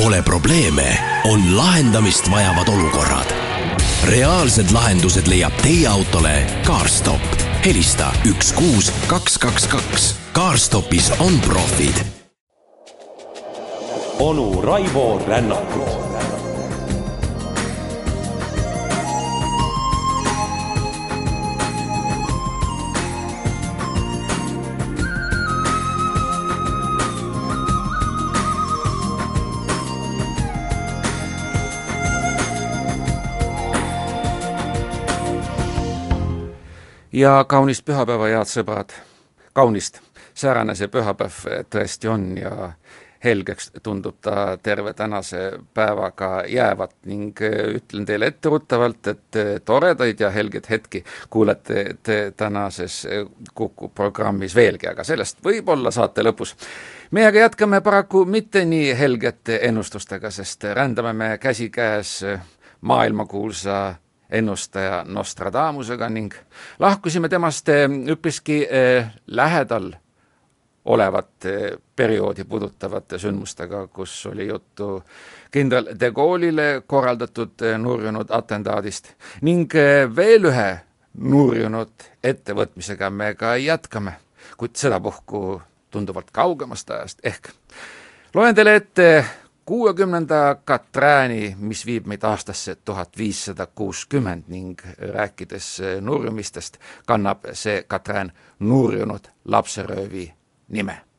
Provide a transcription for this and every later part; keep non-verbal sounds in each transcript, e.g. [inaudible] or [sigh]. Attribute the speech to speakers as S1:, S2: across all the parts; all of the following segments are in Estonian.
S1: Pole probleeme, on lahendamist vajavad olukorrad. reaalsed lahendused leiab teie autole CarStop. helista üks kuus kaks kaks kaks. CarStopis on profid.
S2: onu Raivo Rännakut
S3: ja kaunist pühapäeva, head sõbrad. kaunist, säärane see pühapäev tõesti on ja helgeks tundub ta terve tänase päevaga jäävat ning ütlen teile etteruttavalt, et toredaid ja helgeid hetki kuulete te tänases Kuku programmis veelgi, aga sellest võib-olla saate lõpus. meie aga jätkame paraku mitte nii helgete ennustustega, sest rändame me käsikäes maailmakuulsa ennustaja Nostradamusega ning lahkusime temast eh, üpriski eh, lähedal olevat eh, perioodi puudutavate sündmustega, kus oli juttu kindral de Gaulle'ile korraldatud nurjunud atentaadist ning veel ühe nurjunud ettevõtmisega me ka jätkame, kuid sedapuhku tunduvalt kaugemast ajast, ehk loen teile ette kuuekümnenda Katrääni, mis viib meid aastasse tuhat viissada kuuskümmend ning rääkides nurjumistest, kannab see Katrään nurjunud lapseröövi nime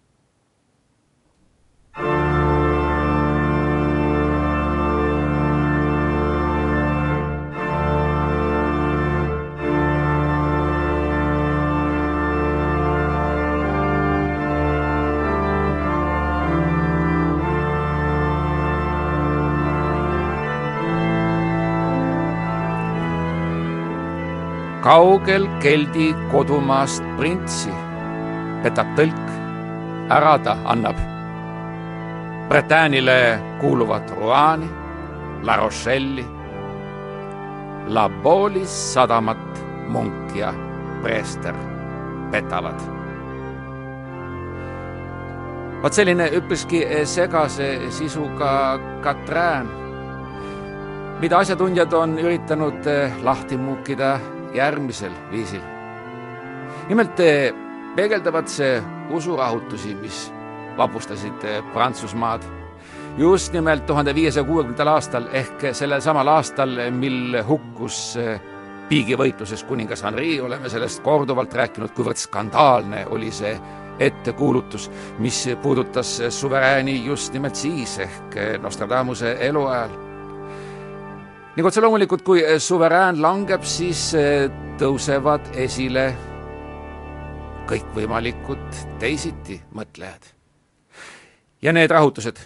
S3: kaugel keldi kodumaast printsi petab tõlk, ära ta annab. Bretagnile kuuluvat Rouani, La Rochelle'i, La Boolis sadamat Munk ja preester petavad. vot selline üpriski segase sisuga Katrään, mida asjatundjad on üritanud lahti muukida järgmisel viisil. nimelt eh, peegeldavad see usurahutusi, mis vapustasid eh, Prantsusmaad just nimelt tuhande viiesaja kuuekümnendal aastal ehk sellel samal aastal, mil hukkus eh, piigivõitluses kuningas Henri, oleme sellest korduvalt rääkinud, kuivõrd skandaalne oli see ettekuulutus, mis puudutas suverääni just nimelt siis ehk Nostradamuse eluajal ning otse loomulikult, kui eh, suverään langeb, siis eh, tõusevad esile kõikvõimalikud teisitimõtlejad. ja need rahutused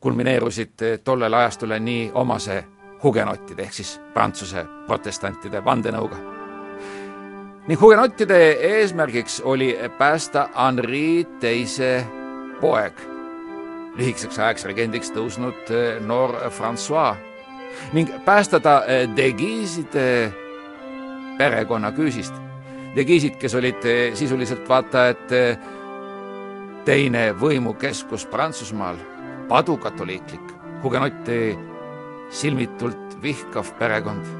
S3: kulmineerusid eh, tollel ajastul nii omase hugenottide ehk siis Prantsuse protestantide vandenõuga. ning hugenottide eesmärgiks oli päästa Henri teise poeg, lühikeseks ajaks regendiks tõusnud noor Francois ning päästa ta eh, Degiiside perekonna küüsist. Degiisid, kes olid eh, sisuliselt vaata et eh, teine võimukeskus Prantsusmaal, padukatoliiklik, hugenotti silmitult vihkav perekond.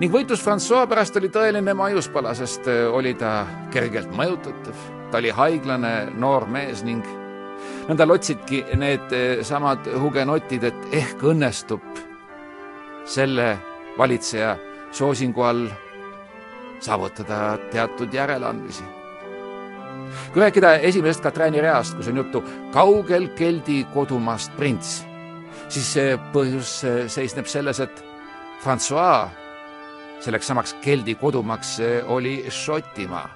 S3: ning võitlus Francois pärast oli tõeline maiuspala, sest oli ta kergelt mõjutatav, ta oli haiglane noor mees ning nõnda lotsidki needsamad eh, hugenotid, et ehk õnnestub selle valitseja soosingu all saavutada teatud järeleandmisi. kui rääkida esimesest Katrääni reast, kus on juttu kaugel keldi kodumaast prints, siis see põhjus eh, seisneb selles, et Francois selleks samaks keldi kodumaaks eh, oli Šotimaa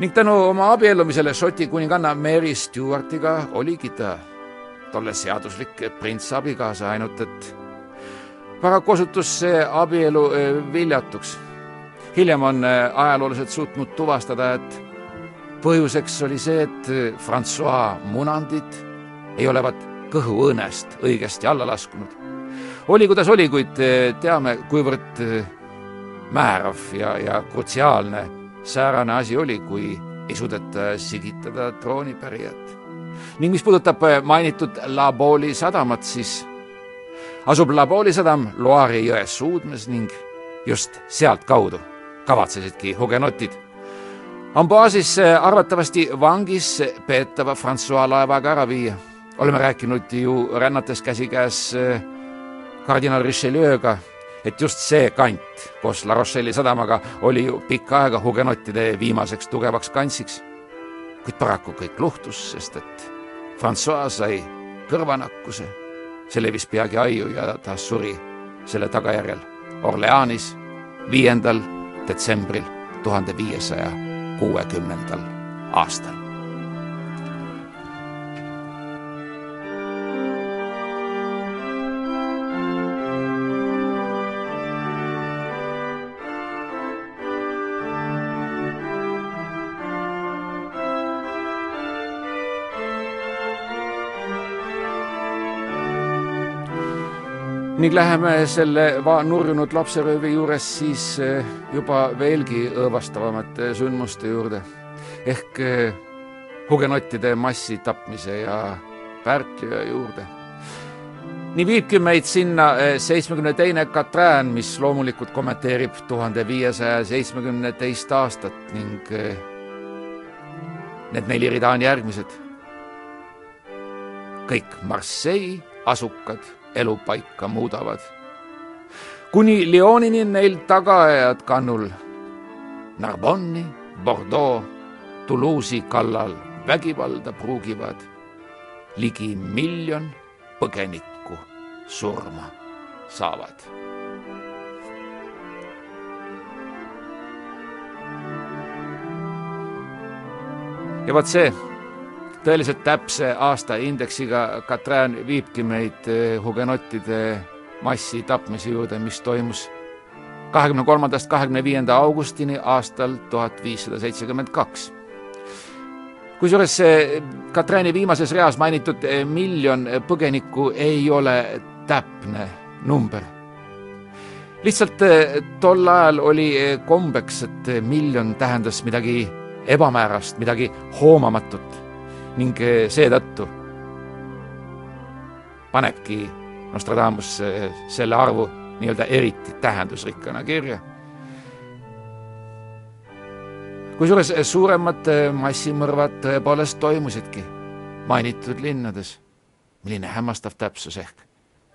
S3: ning tänu oma abiellumisele Šoti kuninganna Mary Stewartiga oligi ta tolle seaduslik prints abikaasa, ainult et paraku osutus see abielu eh, viljatuks. hiljem on eh, ajaloolased suutnud tuvastada, et põhjuseks oli see, et eh, Francois munandid ei olevat kõhuõõnest õigesti alla laskunud. oli, kuidas oli, kuid teame, kuivõrd määrav ja, ja krutsiaalne säärane asi oli, kui ei suudeta sigitada troonipärijat. ning mis puudutab mainitud La Bauli sadamat, siis asub La Bauli sadam Loari jõe suudmes ning just sealtkaudu kavatsesidki hugenotid Ambaasis arvatavasti vangis peetava Francois laevaga ära viia. oleme rääkinud ju rännates käsikäes eh, kardinal Richelieu'ga, et just see kant koos La Rochelle'i sadamaga oli ju pikka aega hugenottide viimaseks tugevaks kantsiks. kuid paraku kõik luhtus, sest et Francois sai kõrvanakkuse, see levis peagi aiu ja ta suri selle tagajärjel Orleanis viiendal detsembril tuhande viiesaja kuuekümnendal aastal. Ning läheme selle nurjunud lapseröövi juures siis eh, juba veelgi õõvastavamate sündmuste juurde ehk eh, hugenottide massitapmise ja Pärtliöö juurde. nii viibki meid sinna eh, seitsmekümne teine Katrään, mis loomulikult kommenteerib tuhande viiesaja seitsmekümne teist aastat ning need neli rida on järgmised. kõik Marseille asukad elupaika muudavad. kuni Lyonini neil tagaajad kannul Narbonni, Bordeaux, Toulouse'i kallal vägivalda pruugivad ligi miljon põgenikku surma saavad. ja vot see tõeliselt täpse aastaindeksiga Katrin viibki meid eh, hugenottide massi tapmise juurde, mis toimus kahekümne kolmandast kahekümne viienda augustini aastal tuhat viissada seitsekümmend kaks. kusjuures Katrini viimases reas mainitud eh, miljon põgenikku ei ole täpne number. lihtsalt eh, tol ajal oli kombeks, et miljon tähendas midagi ebamäärast, midagi hoomamatut ning eh, seetõttu panebki Nostradamus eh, selle arvu nii-öelda eriti tähendusrikkana kirja. kusjuures eh, suuremad massimõrvad tõepoolest toimusidki mainitud linnades. milline hämmastav täpsus ehk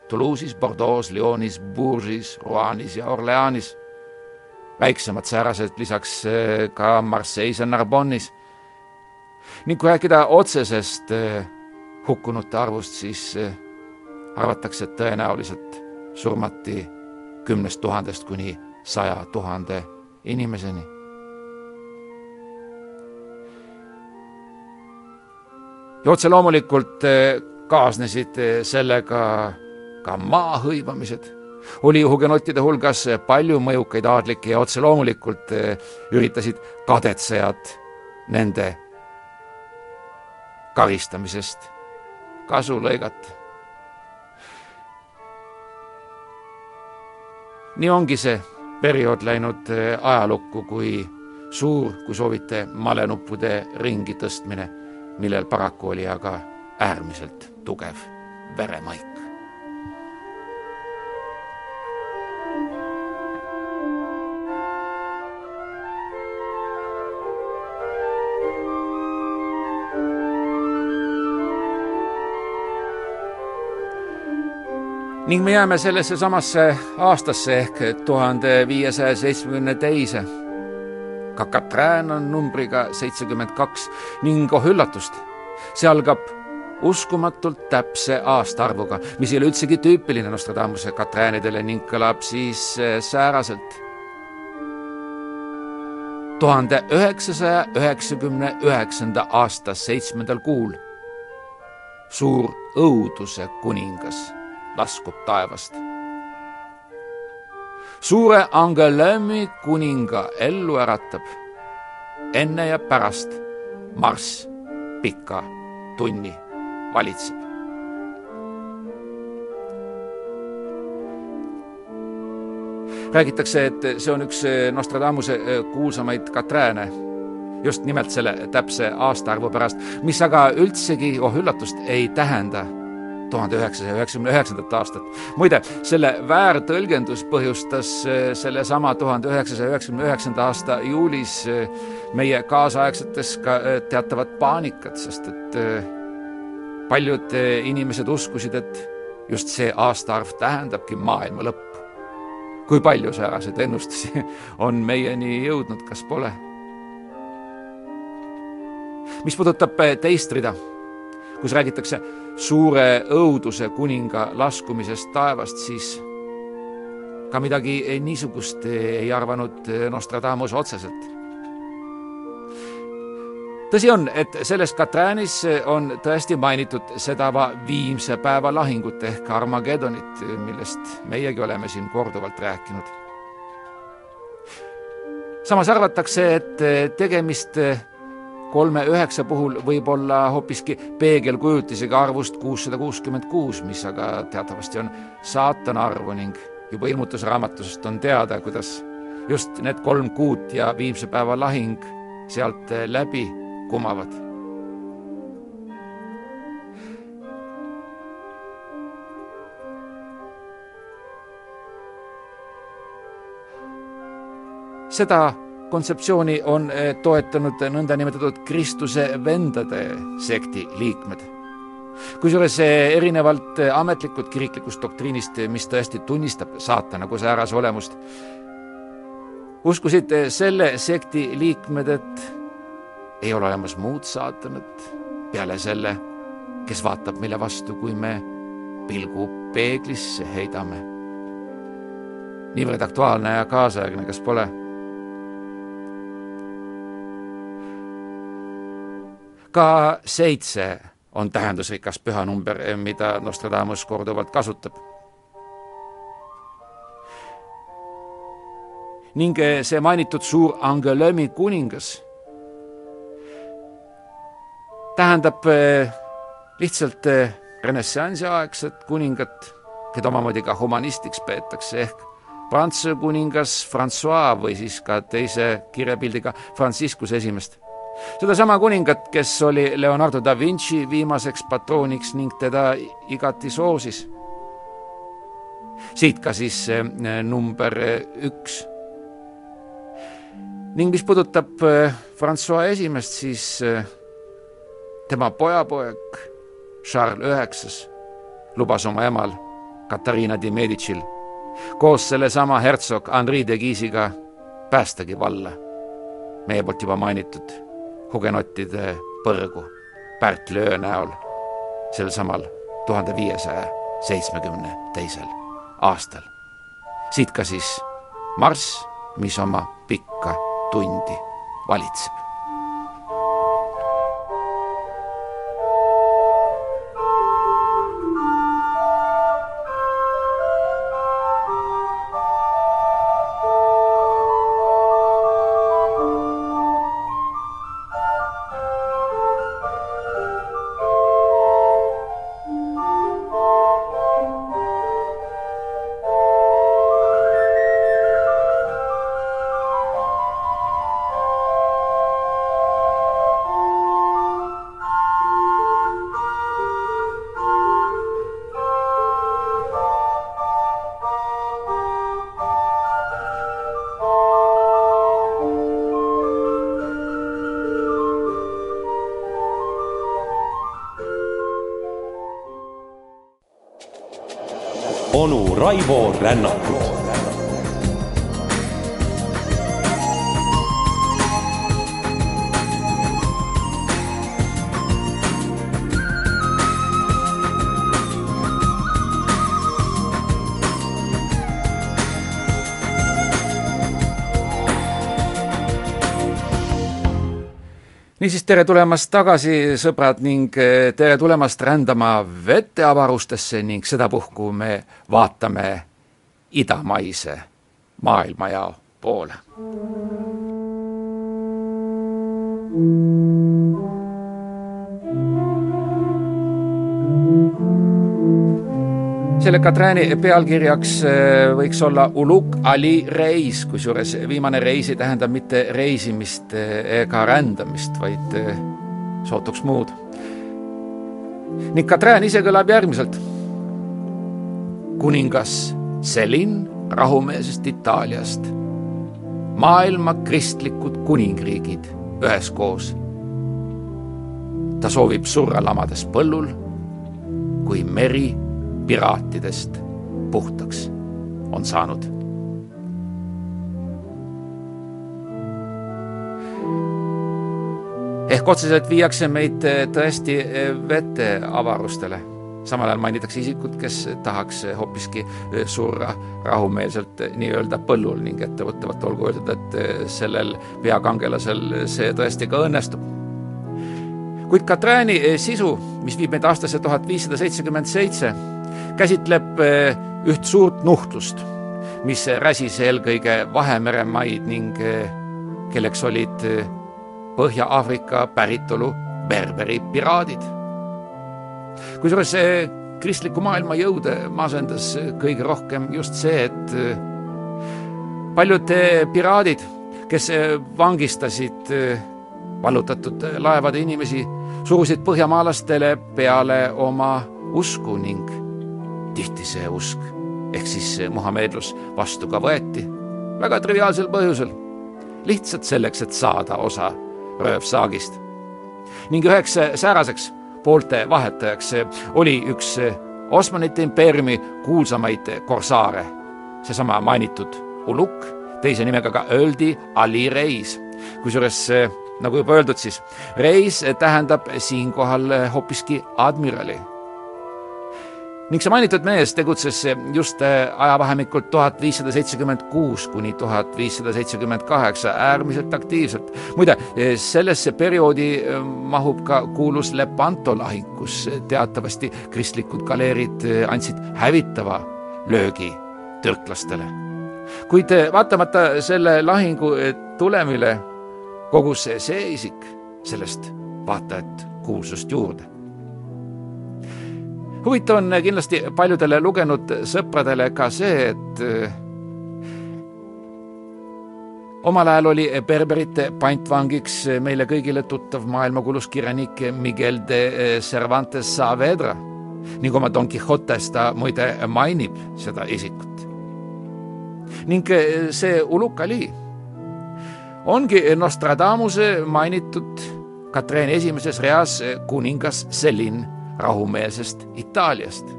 S3: Toulouse'is, Bordeaux's, Lyonis, Bourges, Roanis ja Orleanis. väiksemad säärased lisaks ka Marseille's ja Narbonne'is ning kui rääkida otsesest eh, hukkunute arvust, siis eh, arvatakse, et tõenäoliselt surmati kümnest tuhandest kuni saja tuhande inimeseni. ja otse loomulikult eh, kaasnesid sellega ka maa hõivamised. oli hugenottide hulgas palju mõjukaid aadlikke ja otse loomulikult üritasid kadetsejad nende karistamisest kasu lõigata. nii ongi see periood läinud äh, ajalukku kui suur, kui soovite, malenuppude ringi tõstmine, millel paraku oli aga äärmiselt tugev veremaik. Ning me jääme sellesse samasse aastasse ehk tuhande viiesaja seitsmekümne teise. ka Katrin on numbriga seitsekümmend kaks ning oh üllatust, see algab uskumatult täpse aastaarvuga, mis ei ole üldsegi tüüpiline Nostradamuse Katrinidele ning kõlab siis eh, sääraselt. tuhande üheksasaja üheksakümne üheksanda aasta seitsmendal kuul suur õuduse kuningas laskub taevast. suure Angelemi kuninga ellu äratab enne ja pärast Marss pika tunni valitseb. räägitakse, et see on üks Nostradamuse kuulsamaid Katrääne just nimelt selle täpse aastaarvu pärast, mis aga üldsegi, oh üllatust, ei tähenda tuhande üheksasaja üheksakümne üheksandat aastat. muide, selle väärtõlgendus põhjustas eh, sellesama tuhande üheksasaja üheksakümne üheksanda aasta juulis eh, meie kaasaegsetes ka eh, teatavat paanikat, sest et paljud inimesed uskusid, et just see aastaarv tähendabki maailma lõppu. kui palju sääraseid ennustusi [laughs] on meieni jõudnud, kas pole? mis puudutab teist rida kus räägitakse suure õuduse kuninga laskumisest taevast, siis ka midagi niisugust ei arvanud Nostradamus otseselt. tõsi on, et selles Katräänis on tõesti mainitud seda viimse päeva lahingut ehk Armageddonit, millest meiegi oleme siin korduvalt rääkinud. samas arvatakse, et tegemist kolme üheksa puhul võib olla hoopiski peegelkujutisega arvust kuussada kuuskümmend kuus, mis aga teatavasti on saatana arvu ning juba ilmutusraamatusest on teada, kuidas just need kolm kuud ja viimse päeva lahing sealt läbi kumavad. seda kontseptsiooni on eh, toetanud nõndanimetatud Kristuse vendade sekti liikmed. kusjuures eh, erinevalt eh, ametlikult kiriklikust doktriinist, mis tõesti tunnistab saatana kui säärase olemust, uskusid selle sekti liikmed, et ei ole olemas muud saatanat peale selle, kes vaatab meile vastu, kui me pilgu peeglisse heidame. niivõrd aktuaalne ja kaasaegne, kas pole? Ka seitse on tähendusrikas pühanumber, mida Nostradamus korduvalt kasutab. ning see mainitud suur Angelömi kuningas tähendab eh, lihtsalt eh, renessansi aegset kuningat, keda omamoodi ka humanistiks peetakse, ehk Prantsuse kuningas Francois või siis ka teise kirjapildiga Franciscus esimest sedasama kuningat, kes oli Leonardo da Vinci viimaseks patrooniks ning teda igati soosis. siit ka siis number üks. ning mis puudutab äh, Francois esimest, siis tema pojapoeg Charles Üheksas lubas oma emal Katariina de Medicil koos sellesama hertsog Henri de Guise'iga päästagi valla meie poolt juba mainitud hugenottide põrgu Pärtli öö näol sel samal tuhande viiesaja seitsmekümne teisel aastal. siit ka siis marss, mis oma pikka tundi valitseb.
S2: Raivo Rännakut
S3: niisiis, tere tulemast tagasi, sõbrad, ning eh, tere tulemast rändama veteavarustesse ning sedapuhku me vaatame idamaise maailmajao poole. Selle Katrääni pealkirjaks äh, võiks olla Uluk Ali reis, kusjuures viimane reis ei tähenda mitte reisimist äh, ega rändamist, vaid äh, sootuks muud. ning Katrään ise kõlab järgmiselt. kuningas Selin rahumeelsest Itaaliast, maailma kristlikud kuningriigid üheskoos. ta soovib surra lamades põllul, kui meri piraatidest puhtaks on saanud. ehk otseselt viiakse meid eh, tõesti eh, veteavarustele. samal ajal mainitakse isikut, kes tahaks eh, hoopiski surra rahumeelselt nii-öelda põllul ning ettevõttavalt olgu öeldud, et sellel peakangelasel see tõesti ka õnnestub kuid Katrääni sisu, mis viib meid aastasse tuhat viissada seitsekümmend seitse, käsitleb eh, üht suurt nuhtlust, mis räsis eelkõige Vahemere maid ning eh, kelleks olid eh, Põhja-Aafrika päritolu berberi piraadid. kusjuures kristliku maailma jõude masendas kõige rohkem just see, et paljud piraadid, kes vangistasid vallutatud laevade inimesi, surusid põhjamaalastele peale oma usku ning tihti see usk ehk siis muhamedlus vastu ka võeti. väga triviaalsel põhjusel, lihtsalt selleks, et saada osa röövsaagist. ning üheks sääraseks poolte vahetajaks oli üks Osmanite impeeriumi kuulsamaid korsaare, seesama mainitud Uluk, teise nimega ka öeldi Ali Reis. kusjuures nagu juba öeldud, siis reis tähendab siinkohal hoopiski admirali ning see mainitud mees tegutses just äh, ajavahemikul tuhat viissada seitsekümmend kuus kuni tuhat viissada seitsekümmend kaheksa äärmiselt aktiivselt. muide, sellesse perioodi äh, mahub ka kuulus Lepanto lahing, kus teatavasti kristlikud galeerid äh, andsid hävitava löögi türklastele. kuid vaatamata selle lahingu tulemile kogus see isik sellest vaatajat kuulsust juurde huvitav on kindlasti paljudele lugenud sõpradele ka see, et äh, omal ajal oli berberite pantvangiks meile kõigile tuttav maailmakuulus kirjanik Miguel de Cervantes Saavedra ning oma Don Quixotes ta muide mainib seda isikut. ning äh, see Ulukali ongi Nostradamuse mainitud Katrin esimeses reas kuningas Selin rahumeelsest Itaaliast.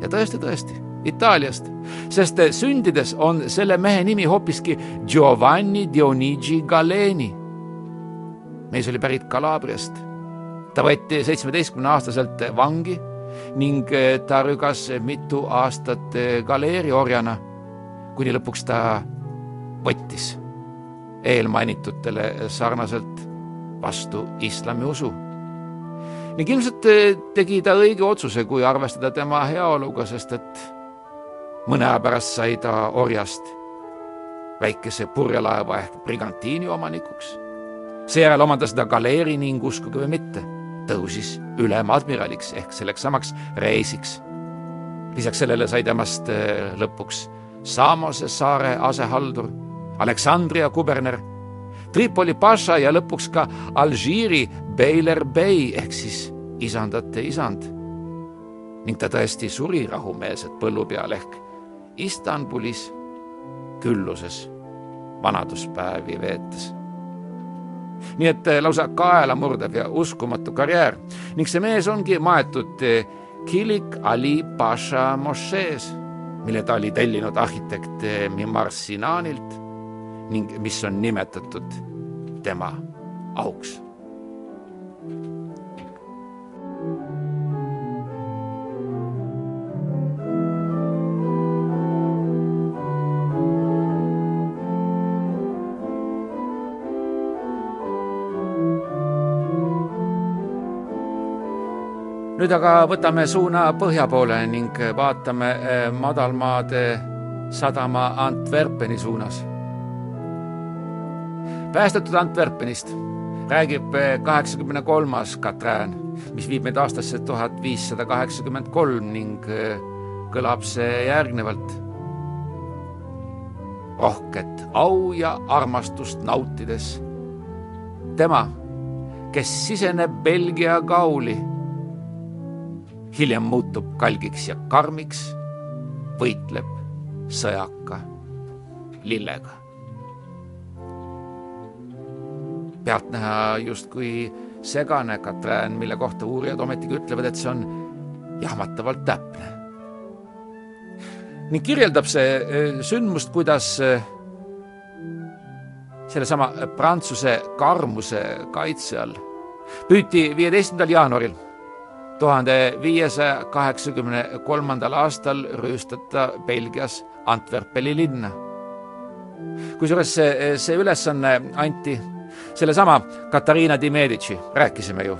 S3: ja tõesti, tõesti, Itaaliast, sest sündides on selle mehe nimi hoopiski Giovanni Dionigi Galeni. mees oli pärit Kalabriast. ta võeti seitsmeteistkümne aastaselt vangi ning ta rügas mitu aastat galeeriorjana, kuni lõpuks ta võttis eelmainitutele sarnaselt vastu islamiusu ning ilmselt tegi ta õige otsuse, kui arvestada tema heaoluga, sest et mõne aja pärast sai ta orjast väikese purjelaeva ehk brigantiini omanikuks. seejärel omandas ta galeeri ning uskuge või mitte, tõusis ülemadmiraliks ehk selleks samaks reisiks. lisaks sellele sai temast eh, lõpuks Samose saare asehaldur, Aleksandria kuberner Tripoli paša ja lõpuks ka Alžiiri Beiler Bey ehk siis isandate isand. ning ta tõesti suri rahumeelselt põllu peal ehk Istanbulis külluses vanaduspäevi veetes. nii et eh, lausa kaelamurdev ja uskumatu karjäär ning see mees ongi maetud eh, Kilik Ali Pasha mošees, mille ta oli tellinud arhitekt eh, Mimar Sinanilt ning mis on nimetatud tema auks nüüd aga võtame suuna põhja poole ning vaatame eh, madalmaade sadama Antwerpeni suunas. Päästetud Antwerpenist räägib eh, kaheksakümne kolmas Katrin, mis viib meid aastasse tuhat viissada kaheksakümmend kolm ning eh, kõlab see järgnevalt. rohket au ja armastust nautides. tema, kes siseneb Belgia kauli, hiljem muutub kalgiks ja karmiks, võitleb sõjaka lillega. Pealtnäha justkui segane Katrin, mille kohta uurijad ometigi ütlevad, et see on jahmatavalt täpne. ning kirjeldab see eh, sündmust, kuidas eh, sellesama Prantsuse karmuse kaitse all püüti viieteistkümnendal jaanuaril tuhande viiesaja kaheksakümne kolmandal aastal rüüstada Belgias Antwerpeni linna. kusjuures see, see ülesanne anti sellesama Katariina di Medici, rääkisime ju,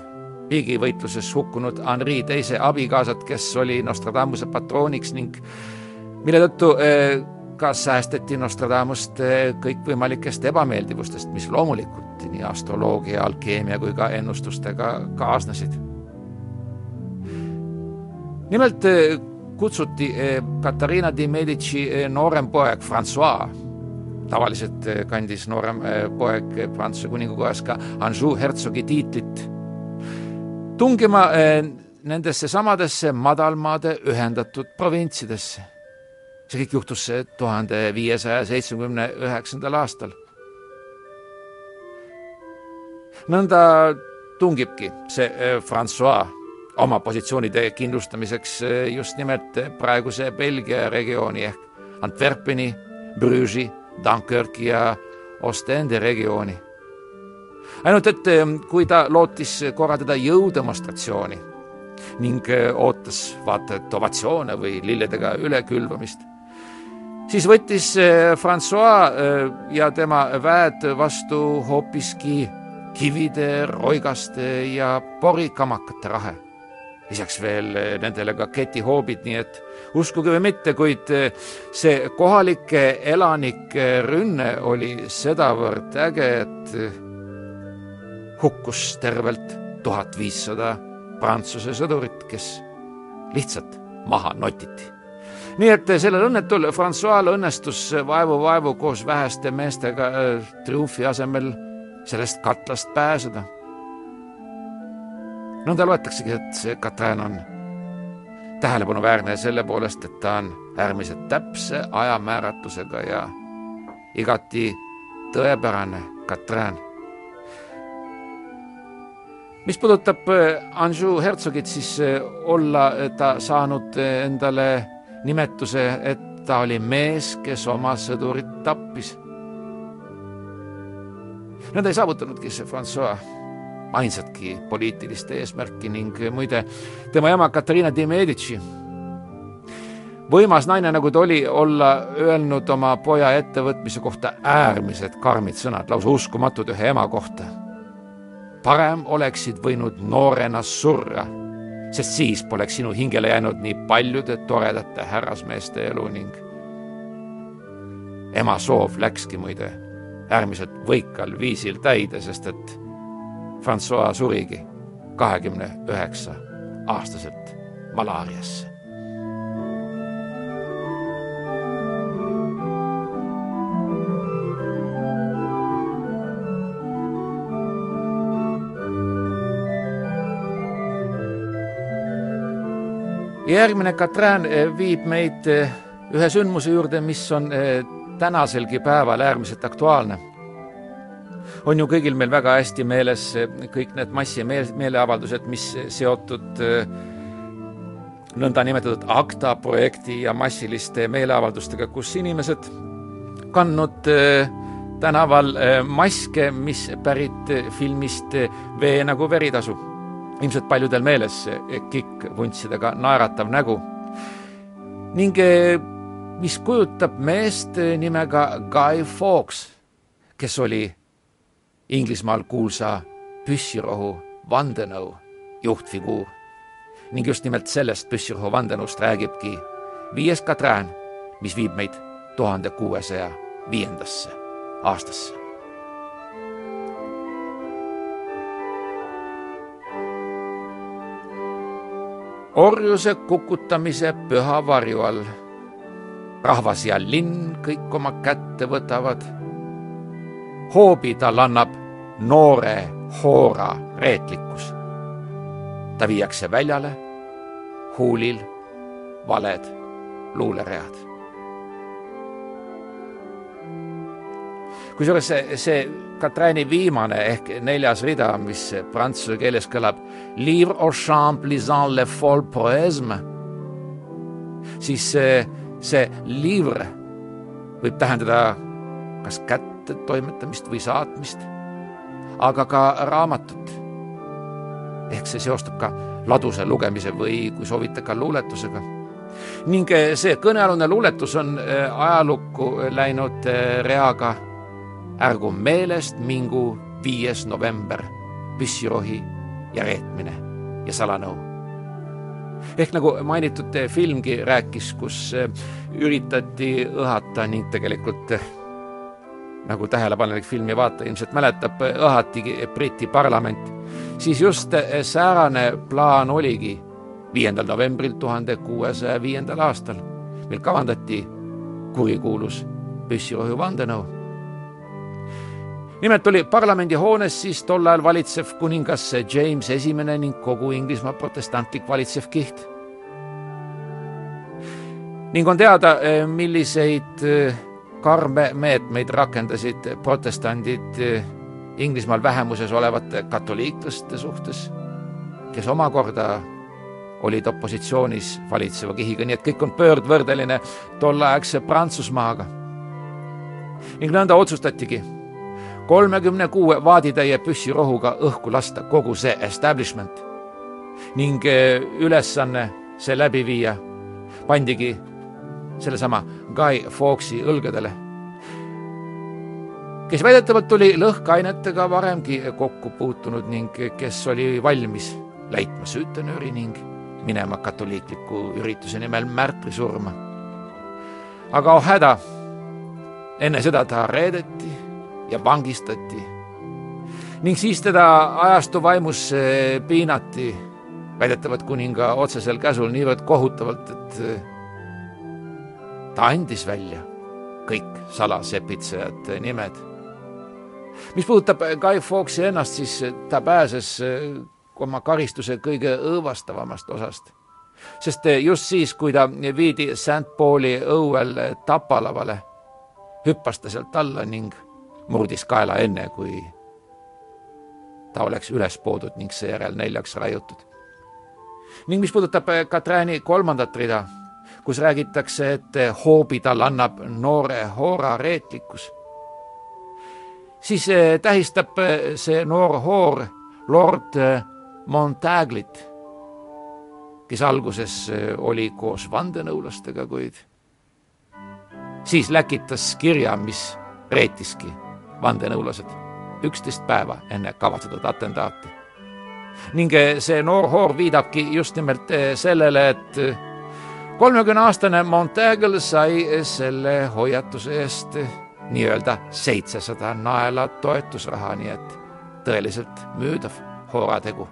S3: riigivõitluses hukkunud Henri teise abikaasat, kes oli Nostradamuse patrooniks ning mille tõttu eh, ka säästeti Nostradamust eh, kõikvõimalikest ebameeldivustest, mis loomulikult nii astroloogia, alkeemia kui ka ennustustega kaasnesid. nimelt eh, kutsuti Katariina di Medici noorem poeg Francois tavaliselt eh, kandis noorem eh, poeg Prantsuse kuningakojas ka Anjou hertsogi tiitlit, tungima eh, nendesse samadesse madalmaade ühendatud provintsidesse. see kõik juhtus tuhande viiesaja seitsmekümne üheksandal aastal. nõnda tungibki see Francois oma positsioonide kindlustamiseks just nimelt praeguse Belgia regiooni ehk Antwerpeni, Brüži Dunkirki ja Ostende regiooni. ainult et eh, kui ta lootis korraldada jõudemonstratsiooni ning eh, ootas vaata et ovatsioone või lilledega ülekülvamist, siis võttis eh, Francois ja tema väed vastu hoopiski kivide, roigaste ja porikamakate rahe lisaks veel nendele ka ketihoobid, nii et uskuge või mitte, kuid eh, see kohalike elanike rünne oli sedavõrd äge, et eh, hukkus tervelt tuhat viissada Prantsuse sõdurit, kes lihtsalt maha notiti. nii et sellel õnnetul Francois'l õnnestus vaevu-vaevu koos väheste meestega triumfi asemel sellest katlast pääseda nõnda loetaksegi, et see Katrin on tähelepanuväärne selle poolest, et ta on äärmiselt täpse ajamääratlusega ja igati tõepärane Katrin. mis puudutab äh, Anjou hertsogit, siis äh, olla ta saanud äh, endale nimetuse, et ta oli mees, kes oma sõdurit tappis. nõnda ei saavutanudki see Francois ainsatki poliitilist eesmärki ning muide, tema ema Katariina di Medici, võimas naine, nagu ta oli, olla öelnud oma poja ettevõtmise kohta äärmiselt karmid sõnad, lausa uskumatud ühe ema kohta. parem oleksid võinud noorena surra, sest siis poleks sinu hingele jäänud nii paljude toredate härrasmeeste elu ning ema soov läkski muide äärmiselt võikal viisil täide, sest et Francois surigi kahekümne üheksa aastaselt malaariasse. järgmine Katrin eh, viib meid eh, ühe sündmuse juurde, mis on eh, tänaselgi päeval äärmiselt aktuaalne on ju kõigil meil väga hästi meeles kõik need massimeeleavaldused, mis seotud äh, nõndanimetatud ACTA projekti ja massiliste meeleavaldustega, kus inimesed kandnud tänaval maske, mis pärit filmist Vee nagu veritasu. ilmselt paljudel meeles kikkvuntsidega naeratav nägu. ning mis kujutab meest nimega Guy Fawkes, kes oli Inglismaal kuulsa püssirohu vandenõu juhtfiguur. ning just nimelt sellest püssirohu vandenõust räägibki viies Katrin, mis viib meid tuhande kuuesaja viiendasse aastasse. orjuse kukutamise püha varju all. rahvas ja linn kõik oma kätte võtavad. hoobi tal annab noore hoora reetlikkus. ta viiakse väljale, huulil valed luuleread. kusjuures see, see Katrääni viimane ehk neljas rida, mis prantsuse keeles kõlab siis see, see livre võib tähendada kas kättetoimetamist või saatmist, aga ka raamatut. ehk see seostub ka laduse lugemise või kui soovite, ka luuletusega. ning see kõnealune luuletus on äh, ajalukku läinud äh, reaga ärgu meelest mingu viies november, püssirohi ja reetmine ja salanõu. ehk nagu mainitud filmgi rääkis, kus eh, üritati õhata ning tegelikult eh, nagu tähelepanelik filmi vaataja ilmselt mäletab, õhatigi Briti parlament, siis just eh, säärane plaan oligi viiendal novembril tuhande kuuesaja viiendal aastal, mil kavandati kurikuulus püssirohu vandenõu nimelt oli parlamendihoones siis tol ajal valitsev kuningas James Esimene ning kogu Inglismaa protestantlik valitsev kiht. ning on teada, eh, milliseid eh, karme meetmeid rakendasid protestandid eh, Inglismaal vähemuses olevate katoliiklaste suhtes, kes omakorda olid opositsioonis valitseva kihiga, nii et kõik on pöördvõrdeline tolleaegse Prantsusmaaga. ning nõnda otsustatigi kolmekümne kuue vaaditäie püssirohuga õhku lasta kogu see establishment ning eh, ülesanne see läbi viia pandigi sellesama Guy Fawkesi õlgadele, kes väidetavalt oli lõhkeainetega varemgi kokku puutunud ning kes oli valmis läitma süütenööri ning minema katoliikliku ürituse nimel märtrisurma. aga oh häda, enne seda ta reedeti ja vangistati. ning siis teda ajastu vaimus piinati, väidetavalt kuninga otsesel käsul niivõrd kohutavalt, et eh, ta andis välja kõik salasepitsejate nimed. mis puudutab Guy Fawkesi ennast, siis ta pääses eh, oma karistuse kõige õõvastavamast osast. sest eh, just siis, kui ta viidi St Pauli õuel tapalavale, hüppas ta sealt alla ning murdis kaela enne, kui ta oleks üles poodud ning seejärel neljaks raiutud. ning mis puudutab eh, Katrääni kolmandat rida, kus räägitakse, et eh, hoobi tal annab noore hoora reetlikkus, siis eh, tähistab see noor hoor lord Montaglit, kes alguses oli koos vandenõulastega, kuid siis läkitas kirja, mis reetiski vandenõulased üksteist päeva enne kavatsetud atentaati. ning eh, see noor hoor viidabki just nimelt eh, sellele, et eh, kolmekümne aastane Montagle sai selle hoiatuse eest nii-öelda seitsesada naela toetusraha, nii et tõeliselt müüdav hoorategu.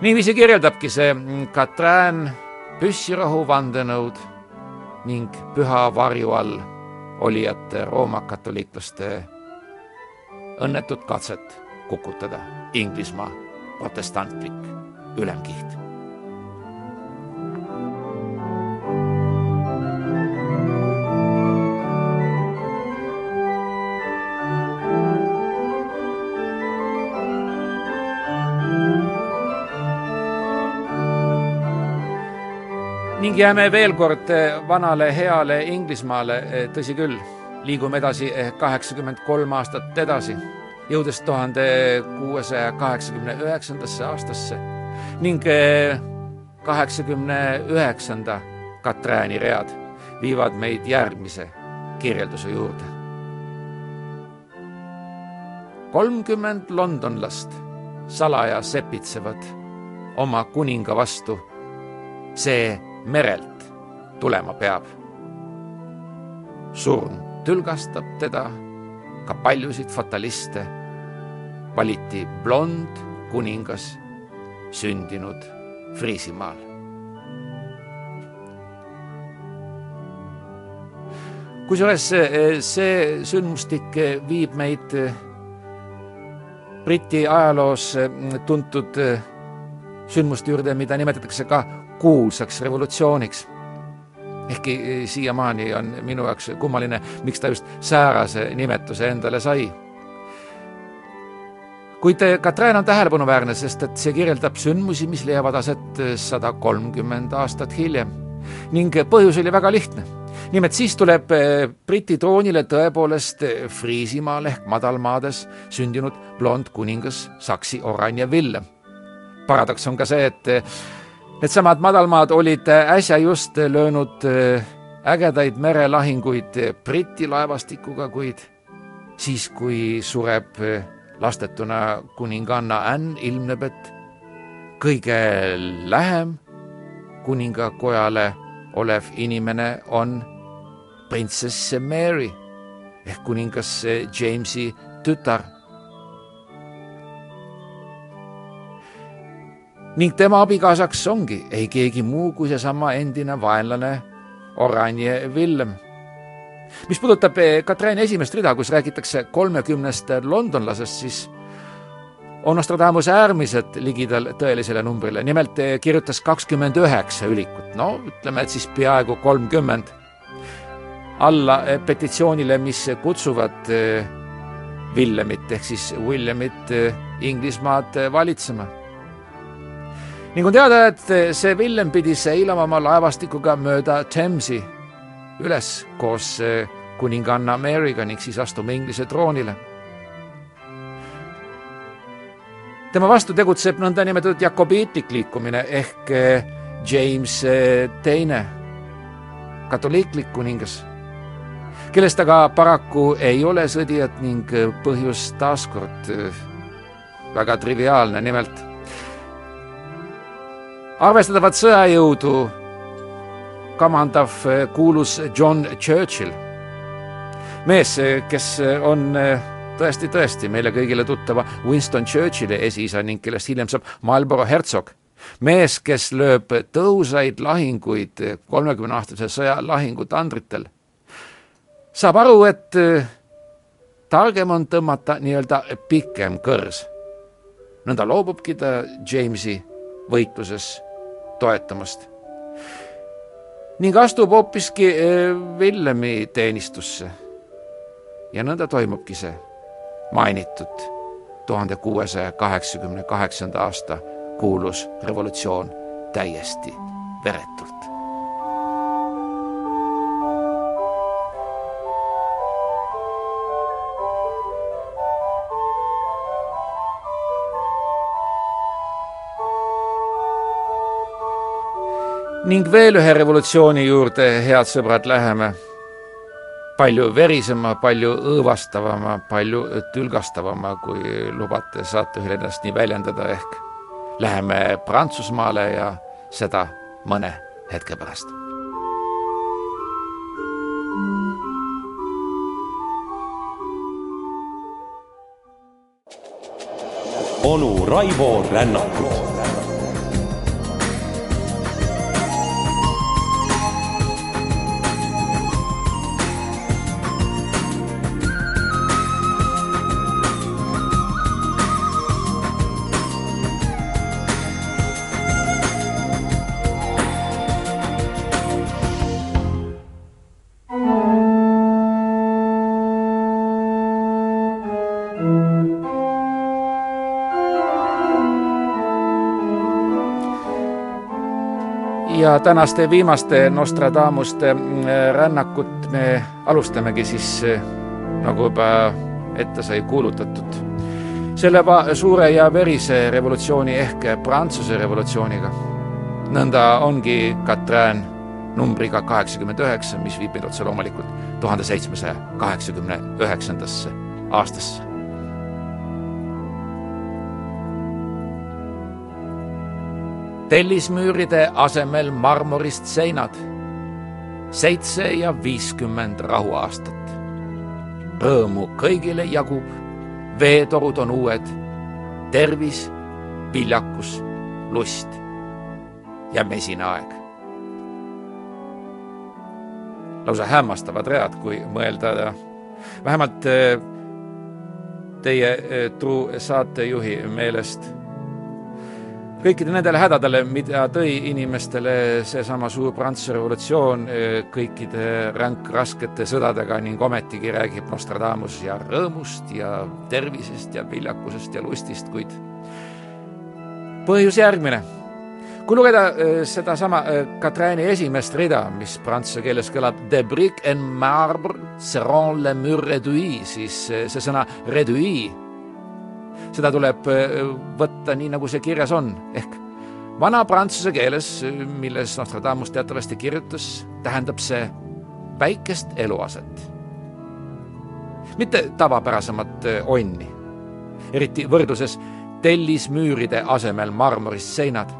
S3: niiviisi kirjeldabki see Katrin püssirahu vandenõud ning püha varju all olijate Rooma katoliiklaste õnnetut katset kukutada Inglismaa protestantlik ülemkiht jääme veel kord eh, vanale heale Inglismaale, eh, tõsi küll, liigume edasi eh, kaheksakümmend kolm aastat edasi, jõudes tuhande kuuesaja kaheksakümne üheksandasse aastasse ning kaheksakümne üheksanda Katrääni read viivad meid järgmise kirjelduse juurde. kolmkümmend londonlast salaja sepitsevad oma kuninga vastu. see merelt tulema peab. surm tülgastab teda, ka paljusid fataliste valiti blond kuningas sündinud Friisimaal. kusjuures see sündmustik viib meid Briti ajaloos tuntud sündmuste juurde, mida nimetatakse ka kuulsaks revolutsiooniks. ehkki siiamaani on minu jaoks kummaline, miks ta just säärase nimetuse endale sai. kuid Katrin on tähelepanuväärne, sest et see kirjeldab sündmusi, mis leiavad aset sada kolmkümmend aastat hiljem. ning põhjus oli väga lihtne nimelt siis tuleb Briti troonile tõepoolest Friisimaal ehk madalmaades sündinud blond kuningas Saksi Oranje Villem. paradoks on ka see, et Needsamad madalmaad olid äsja just löönud äh, ägedaid merelahinguid Briti laevastikuga, kuid siis, kui sureb äh, lastetuna kuninganna Anne, ilmneb, et kõige lähem kuningakojale olev inimene on printsess Mary ehk kuningas Jamesi tütar ning tema abikaasaks ongi ei keegi muu kui seesama endine vaenlane Oranje Villem. mis puudutab eh, Katrini esimest rida, kus räägitakse kolmekümnest londonlasest, siis on Nostradamus äärmiselt ligidal tõelisele numbrile, nimelt eh, kirjutas kakskümmend üheksa ülikut, no ütleme, et siis peaaegu kolmkümmend, alla eh, petitsioonile, mis kutsuvad Willemit ehk siis Williamit Inglismaad valitsema ning on teada, et see Villem pidi seilama oma laevastikuga mööda Thamesi üles koos eh, kuninganna Maryga ning siis astuma Inglise troonile. tema vastu tegutseb nõndanimetatud jakobiitlik liikumine ehk eh, James eh, teine, katoliiklik kuningas, kellest aga paraku ei ole sõdijat ning põhjus taaskord väga triviaalne, nimelt arvestatavat sõjajõudu kamandav eh, kuulus John Churchill, mees, eh, kes eh, on tõesti-tõesti meile kõigile tuttava Winston Churchilli esiisa ning kellest hiljem saab Marlborough hertsog. mees, kes lööb tõhusaid lahinguid kolmekümne aastase sõja lahingutandritel, saab aru, et targem on tõmmata nii-öelda pikem kõrs. nõnda loobubki ta Jamesi võitluses toetamast. ning astub hoopiski Villemi eh, teenistusse. ja nõnda toimubki see mainitud tuhande kuuesaja kaheksakümne kaheksanda aasta kuulus revolutsioon täiesti veretult ning veel ühe revolutsiooni juurde, head sõbrad, läheme. palju verisema, palju õõvastavama, palju tülgastavama, kui lubate saatejuhil ennast nii väljendada, ehk läheme Prantsusmaale ja seda mõne hetke pärast.
S2: onu Raivo Rännakut
S3: ja tänaste viimaste Nostradamuste mm, rännakut me alustamegi siis, nagu juba ette sai kuulutatud, selle suure ja verise revolutsiooni ehk Prantsuse revolutsiooniga. nõnda ongi Katrin numbriga kaheksakümmend üheksa, mis viib meid otse loomulikult tuhande seitsmesaja kaheksakümne üheksandasse aastasse tellismüüride asemel marmorist seinad. seitse ja viiskümmend rahuaastat. Rõõmu kõigile jagub, veetorud on uued, tervis, viljakus, lust. ja mesine aeg. lausa hämmastavad read, kui mõelda vähemalt teie truu saatejuhi meelest kõikide nendele hädadele, mida tõi inimestele seesama suur Prantsuse revolutsioon kõikide ränk-raskete sõdadega ning ometigi räägib Nostradamus ja rõõmust ja tervisest ja viljakusest ja lustist, kuid põhjus järgmine. kui lugeda sedasama Catraini esimest rida, mis prantsuse keeles kõlab de brique en marbre seront le mur réduit, siis see sõna réduit seda tuleb äh, võtta nii, nagu see kirjas on, ehk vana prantsuse keeles, milles Nostradamus teatavasti kirjutas, tähendab see väikest eluaset. mitte tavapärasemat äh, onni, eriti võrdluses tellismüüride asemel marmorist seinad.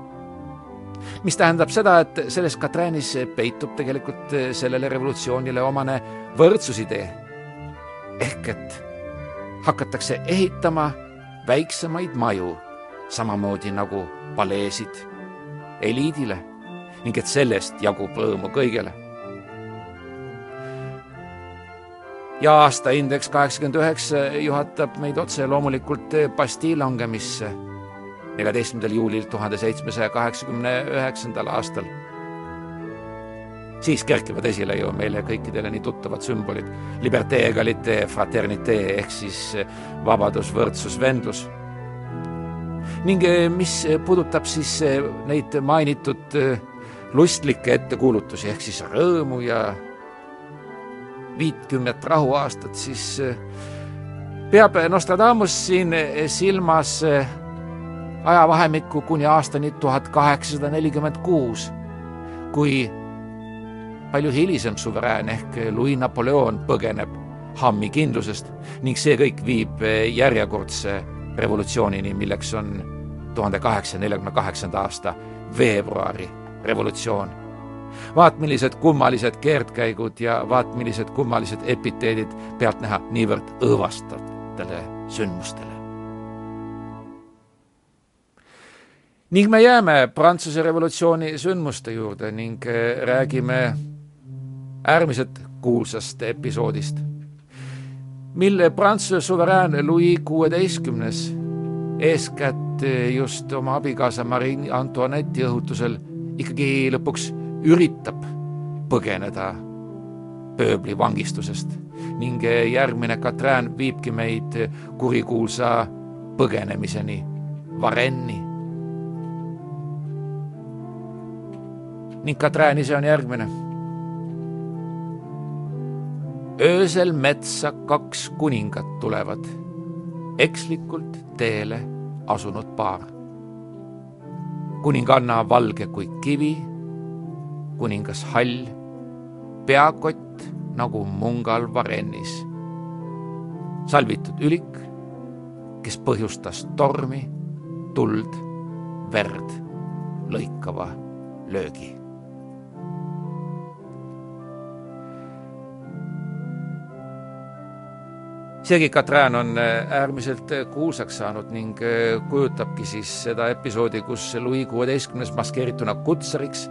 S3: mis tähendab seda, et selles Katräänis peitub tegelikult äh, sellele revolutsioonile omane võrdsusidee. ehk et hakatakse ehitama väiksemaid maju, samamoodi nagu paleesid eliidile ning et sellest jagub rõõmu kõigele. ja aastaindeks kaheksakümmend üheksa juhatab meid otse loomulikult Bastille langemisse neljateistkümnendal juulil tuhande seitsmesaja kaheksakümne üheksandal aastal siis kerkivad esile ju meile kõikidele nii tuttavad sümbolid. Liberté, egalite, fraternité ehk siis eh, vabadus, võrdsus, vendlus. ning eh, mis puudutab siis eh, neid mainitud lustlikke ettekuulutusi ehk siis rõõmu ja viitkümmet rahuaastat, siis peab Nostradamus siin silmas ajavahemikku kuni aastani tuhat kaheksasada nelikümmend kuus, kui palju hilisem suverään ehk Louis Napoleon põgeneb Hammi kindlusest ning see kõik viib järjekordse revolutsioonini, milleks on tuhande kaheksasaja neljakümne kaheksanda aasta veebruari revolutsioon. vaat millised kummalised keerdkäigud ja vaat millised kummalised epiteedid pealtnäha niivõrd õõvastavatele sündmustele. ning me jääme Prantsuse revolutsiooni sündmuste juurde ning räägime äärmiselt kuulsast episoodist, mil Prantsuse suverään Louis kuueteistkümnes eeskätt just oma abikaasa Marie Antoinette'i õhutusel ikkagi lõpuks üritab põgeneda pööbli vangistusest ning järgmine Katrin viibki meid kurikuulsa põgenemiseni Varenni. ning Katrin ise on järgmine öösel metsa kaks kuningat tulevad, ekslikult teele asunud paar. kuninganna valge kui kivi, kuningas hall, peakott nagu mungal varennis. salvitud ülik, kes põhjustas tormi, tuld, verd, lõikava löögi Sergei Katran on äh, äärmiselt äh, kuulsaks saanud ning äh, kujutabki siis seda episoodi, kus Louis kuueteistkümnes maskeerituna kutsariks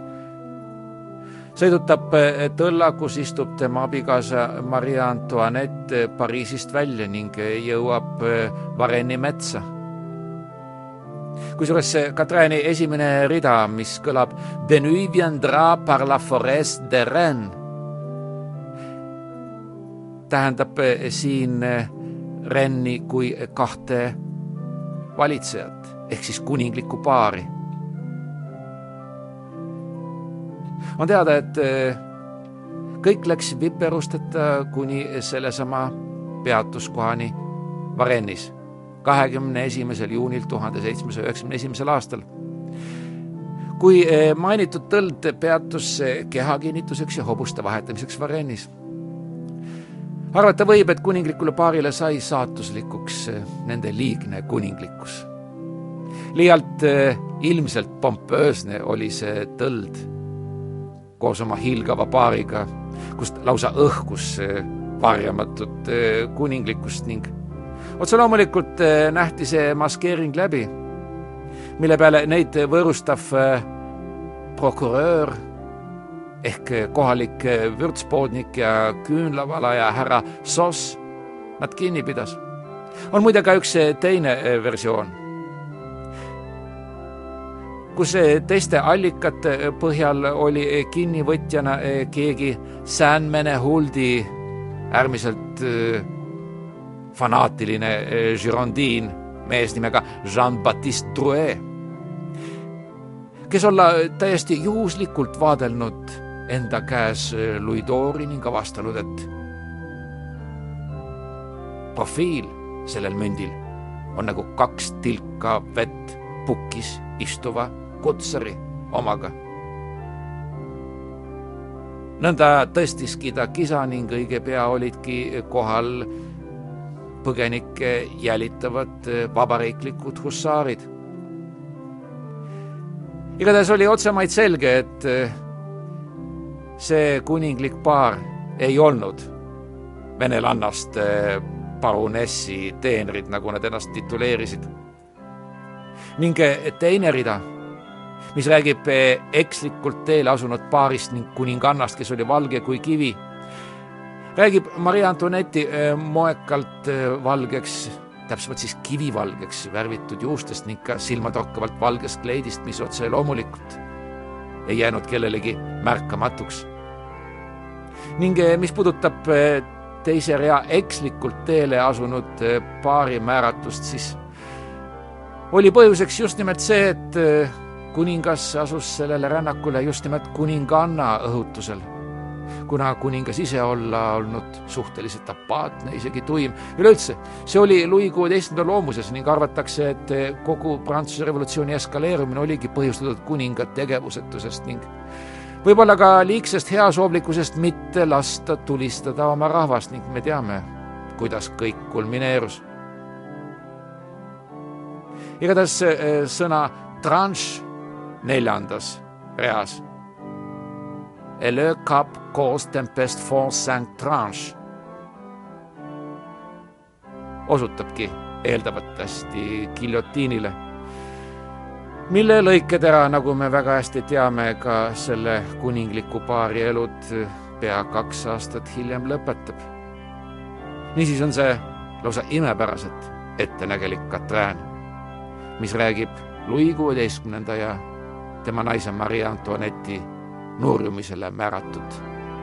S3: sõidutab tõlla, kus istub tema abikaasa Marie Antoinette Pariisist välja ning jõuab Varenni metsa. kusjuures see Katrani esimene rida, mis kõlab De nuit viendra par la forest de Rennes tähendab eh, siin eh, Renni kui kahte valitsejat ehk siis kuninglikku paari. on teada, et eh, kõik läks viperusteta kuni sellesama peatuskohani Varennis kahekümne esimesel juunil tuhande seitsmesaja üheksakümne esimesel aastal. kui mainitud tõld peatus keha kinnituseks ja hobuste vahetamiseks Varennis arvata võib, et kuninglikule paarile sai saatuslikuks eh, nende liigne kuninglikkus. liialt eh, ilmselt pompöösne oli see tõld koos oma hiilgava paariga, kust lausa õhkus eh, varjamatut kuninglikkust ning otse loomulikult nähti see maskeering läbi, mille peale neid võõrustav prokurör ehk kohalik vürtspoodnik ja küünlavalaja härra Sos nad kinni pidas. on muide ka üks teine versioon, kus teiste allikate põhjal oli kinnivõtjana keegi Sandmene Huldi äärmiselt fanaatiline Girondin, mees nimega Jean-Baptiste Drouet, kes olla täiesti juhuslikult vaadelnud enda käes Louis d'Ori ning avastanud, et profiil sellel mündil on nagu kaks tilka vett pukis istuva kutsari omaga. nõnda tõstiski ta kisa ning õige pea olidki kohal põgenikke jälitavad vabariiklikud hussaarid. igatahes oli otsemaid selge, et see kuninglik paar ei olnud venelannast parunessi teenrid, nagu nad ennast tituleerisid. ning teine rida, mis räägib ekslikult teele asunud paarist ning kuningannast, kes oli valge kui kivi, räägib Maria Antonetti moekalt valgeks, täpsemalt siis kivivalgeks värvitud juustest ning ka silmatorkavalt valgest kleidist, mis otse loomulikult ei jäänud kellelegi märkamatuks. ning mis puudutab teise rea ekslikult teele asunud eh, paari määratust, siis oli põhjuseks just nimelt see, et eh, kuningas asus sellele rännakule just nimelt kuninganna õhutusel. Kuna kuningas ise olla olnud suhteliselt apaatne, isegi tuim, üleüldse, see oli Louis kuueteistkümnenda loomuses ning arvatakse, et kogu Prantsuse revolutsiooni eskaleerumine oligi põhjustatud kuninga tegevusetusest ning võib-olla ka liigsest heasoovlikkusest mitte lasta tulistada oma rahvast ning me teame, kuidas kõik kulmineerus. igatahes eh, sõna tranche neljandas reas. Et le cap cause tempest font cinq tranche osutabki eeldavatasti giljotiinile mille lõiketera, nagu me väga hästi teame, ka selle kuningliku paari elud pea kaks aastat hiljem lõpetab. niisiis on see lausa imepäraselt ettenägelik Katrään, mis räägib Louis kuueteistkümnenda ja tema naise Marie Antoinette'i nurjumisele määratud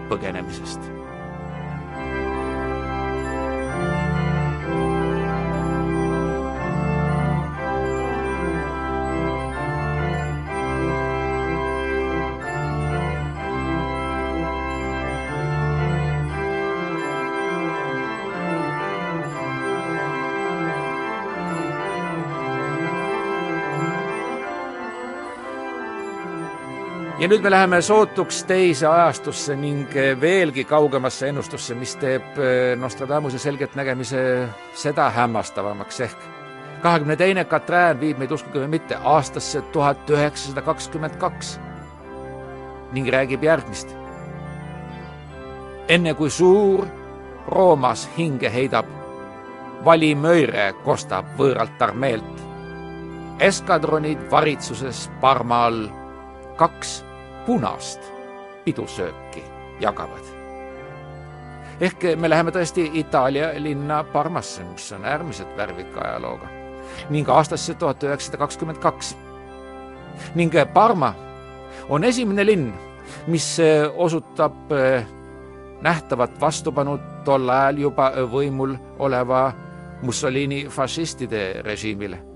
S3: põgenemisest ja nüüd me läheme sootuks teise ajastusse ning veelgi kaugemasse ennustusse, mis teeb eh, Nostradamuse selgeltnägemise seda hämmastavamaks ehk kahekümne teine Katrään viib meid, uskuge või mitte, aastasse tuhat üheksasada kakskümmend kaks ning räägib järgmist. enne kui suur Roomas hinge heidab, valimöire kostab võõralt armeelt. eskadronid varitsuses Parma all kaks punast pidusööki jagavad. ehk me läheme tõesti Itaalia linna Parmasse, mis on äärmiselt värvika ajalooga ning aastasse tuhat üheksasada kakskümmend kaks. ning Parma on esimene linn, mis osutab nähtavat vastupanu tol ajal juba võimul oleva Mussolini fašistide režiimile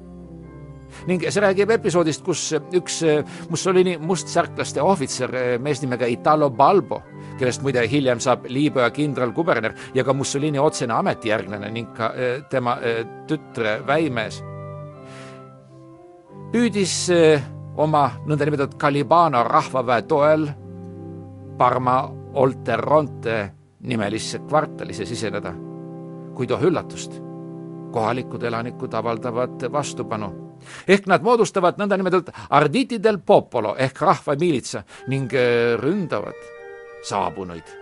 S3: ning see räägib episoodist, kus üks eh, Mussolini mustsärklaste ohvitser, eh, mees nimega Italo Balbo, kellest muide hiljem saab Liibüa kindralkuberner ja ka Mussolini otsene ametijärglane ning ka eh, tema tütre väimees, püüdis oma nõndanimetatud Calibano rahvaväe toel Parma Olteronte nimelisse kvartalisse siseneda. kuid oh üllatust, kohalikud elanikud avaldavad vastupanu ehk nad moodustavad nõndanimetatud arditi del popolo ehk rahvamiilitsa ning äh, ründavad saabunuid.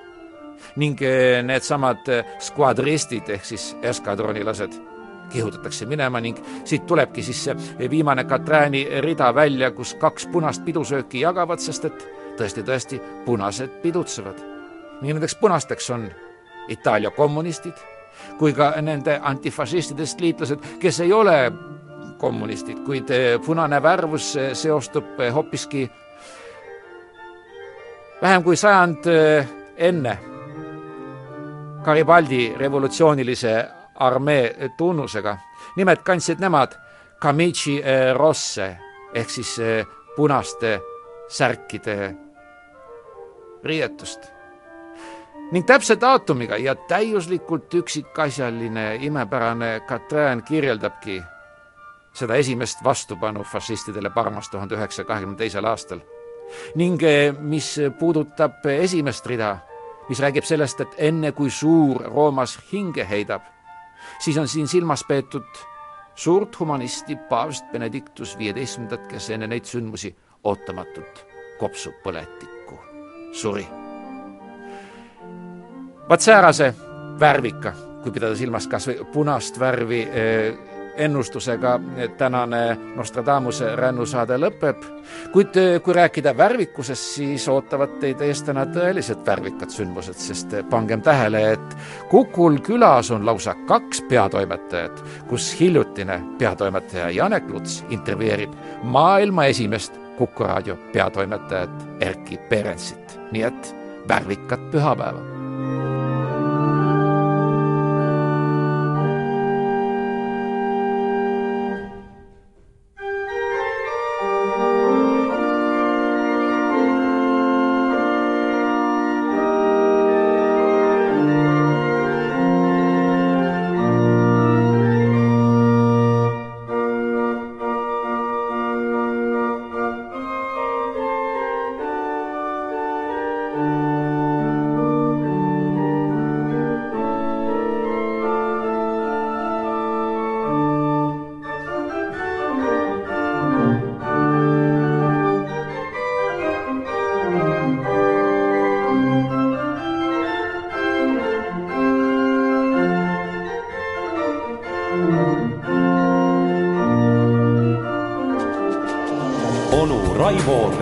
S3: ning äh, needsamad äh, skvadristid ehk siis eskadronilased kihutatakse minema ning siit tulebki siis see viimane Katrääni rida välja, kus kaks punast pidusööki jagavad, sest et tõesti-tõesti punased pidutsevad. nii nendeks punasteks on Itaalia kommunistid kui ka nende antifašistidest liitlased, kes ei ole kommunistid, kuid punane värvus seostub hoopiski vähem kui sajand enne Garibaldi revolutsioonilise armee tunnusega. nimelt kandsid nemad Camici Rosse ehk siis punaste särkide riietust. ning täpse daatumiga ja täiuslikult üksikasjaline imepärane Katrin kirjeldabki seda esimest vastupanu fašistidele Parmas tuhande üheksasaja kahekümne teisel aastal. ning mis puudutab esimest rida mis räägib sellest, et enne kui suur Roomas hinge heidab, siis on siin silmas peetud suurt humanisti paavst Benedictus viieteistkümnendat, kes enne neid sündmusi ootamatult kopsupõletikku suri. vaat säärase värvika, kui pidada silmas kas või punast värvi eh, ennustusega tänane Nostradamuse rännusaade lõpeb, kuid eh, kui rääkida värvikusest, siis ootavad teid ees täna tõeliselt värvikad sündmused, sest pangem tähele, et Kukul külas on lausa kaks peatoimetajat, kus hiljutine peatoimetaja Janek Luts intervjueerib maailma esimest Kuku raadio peatoimetajat Erkki Perensit, nii et värvikat pühapäeva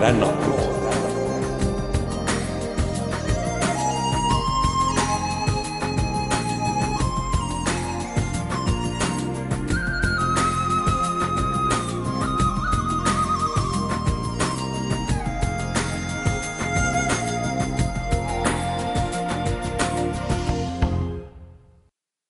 S2: onu Raivo Rännak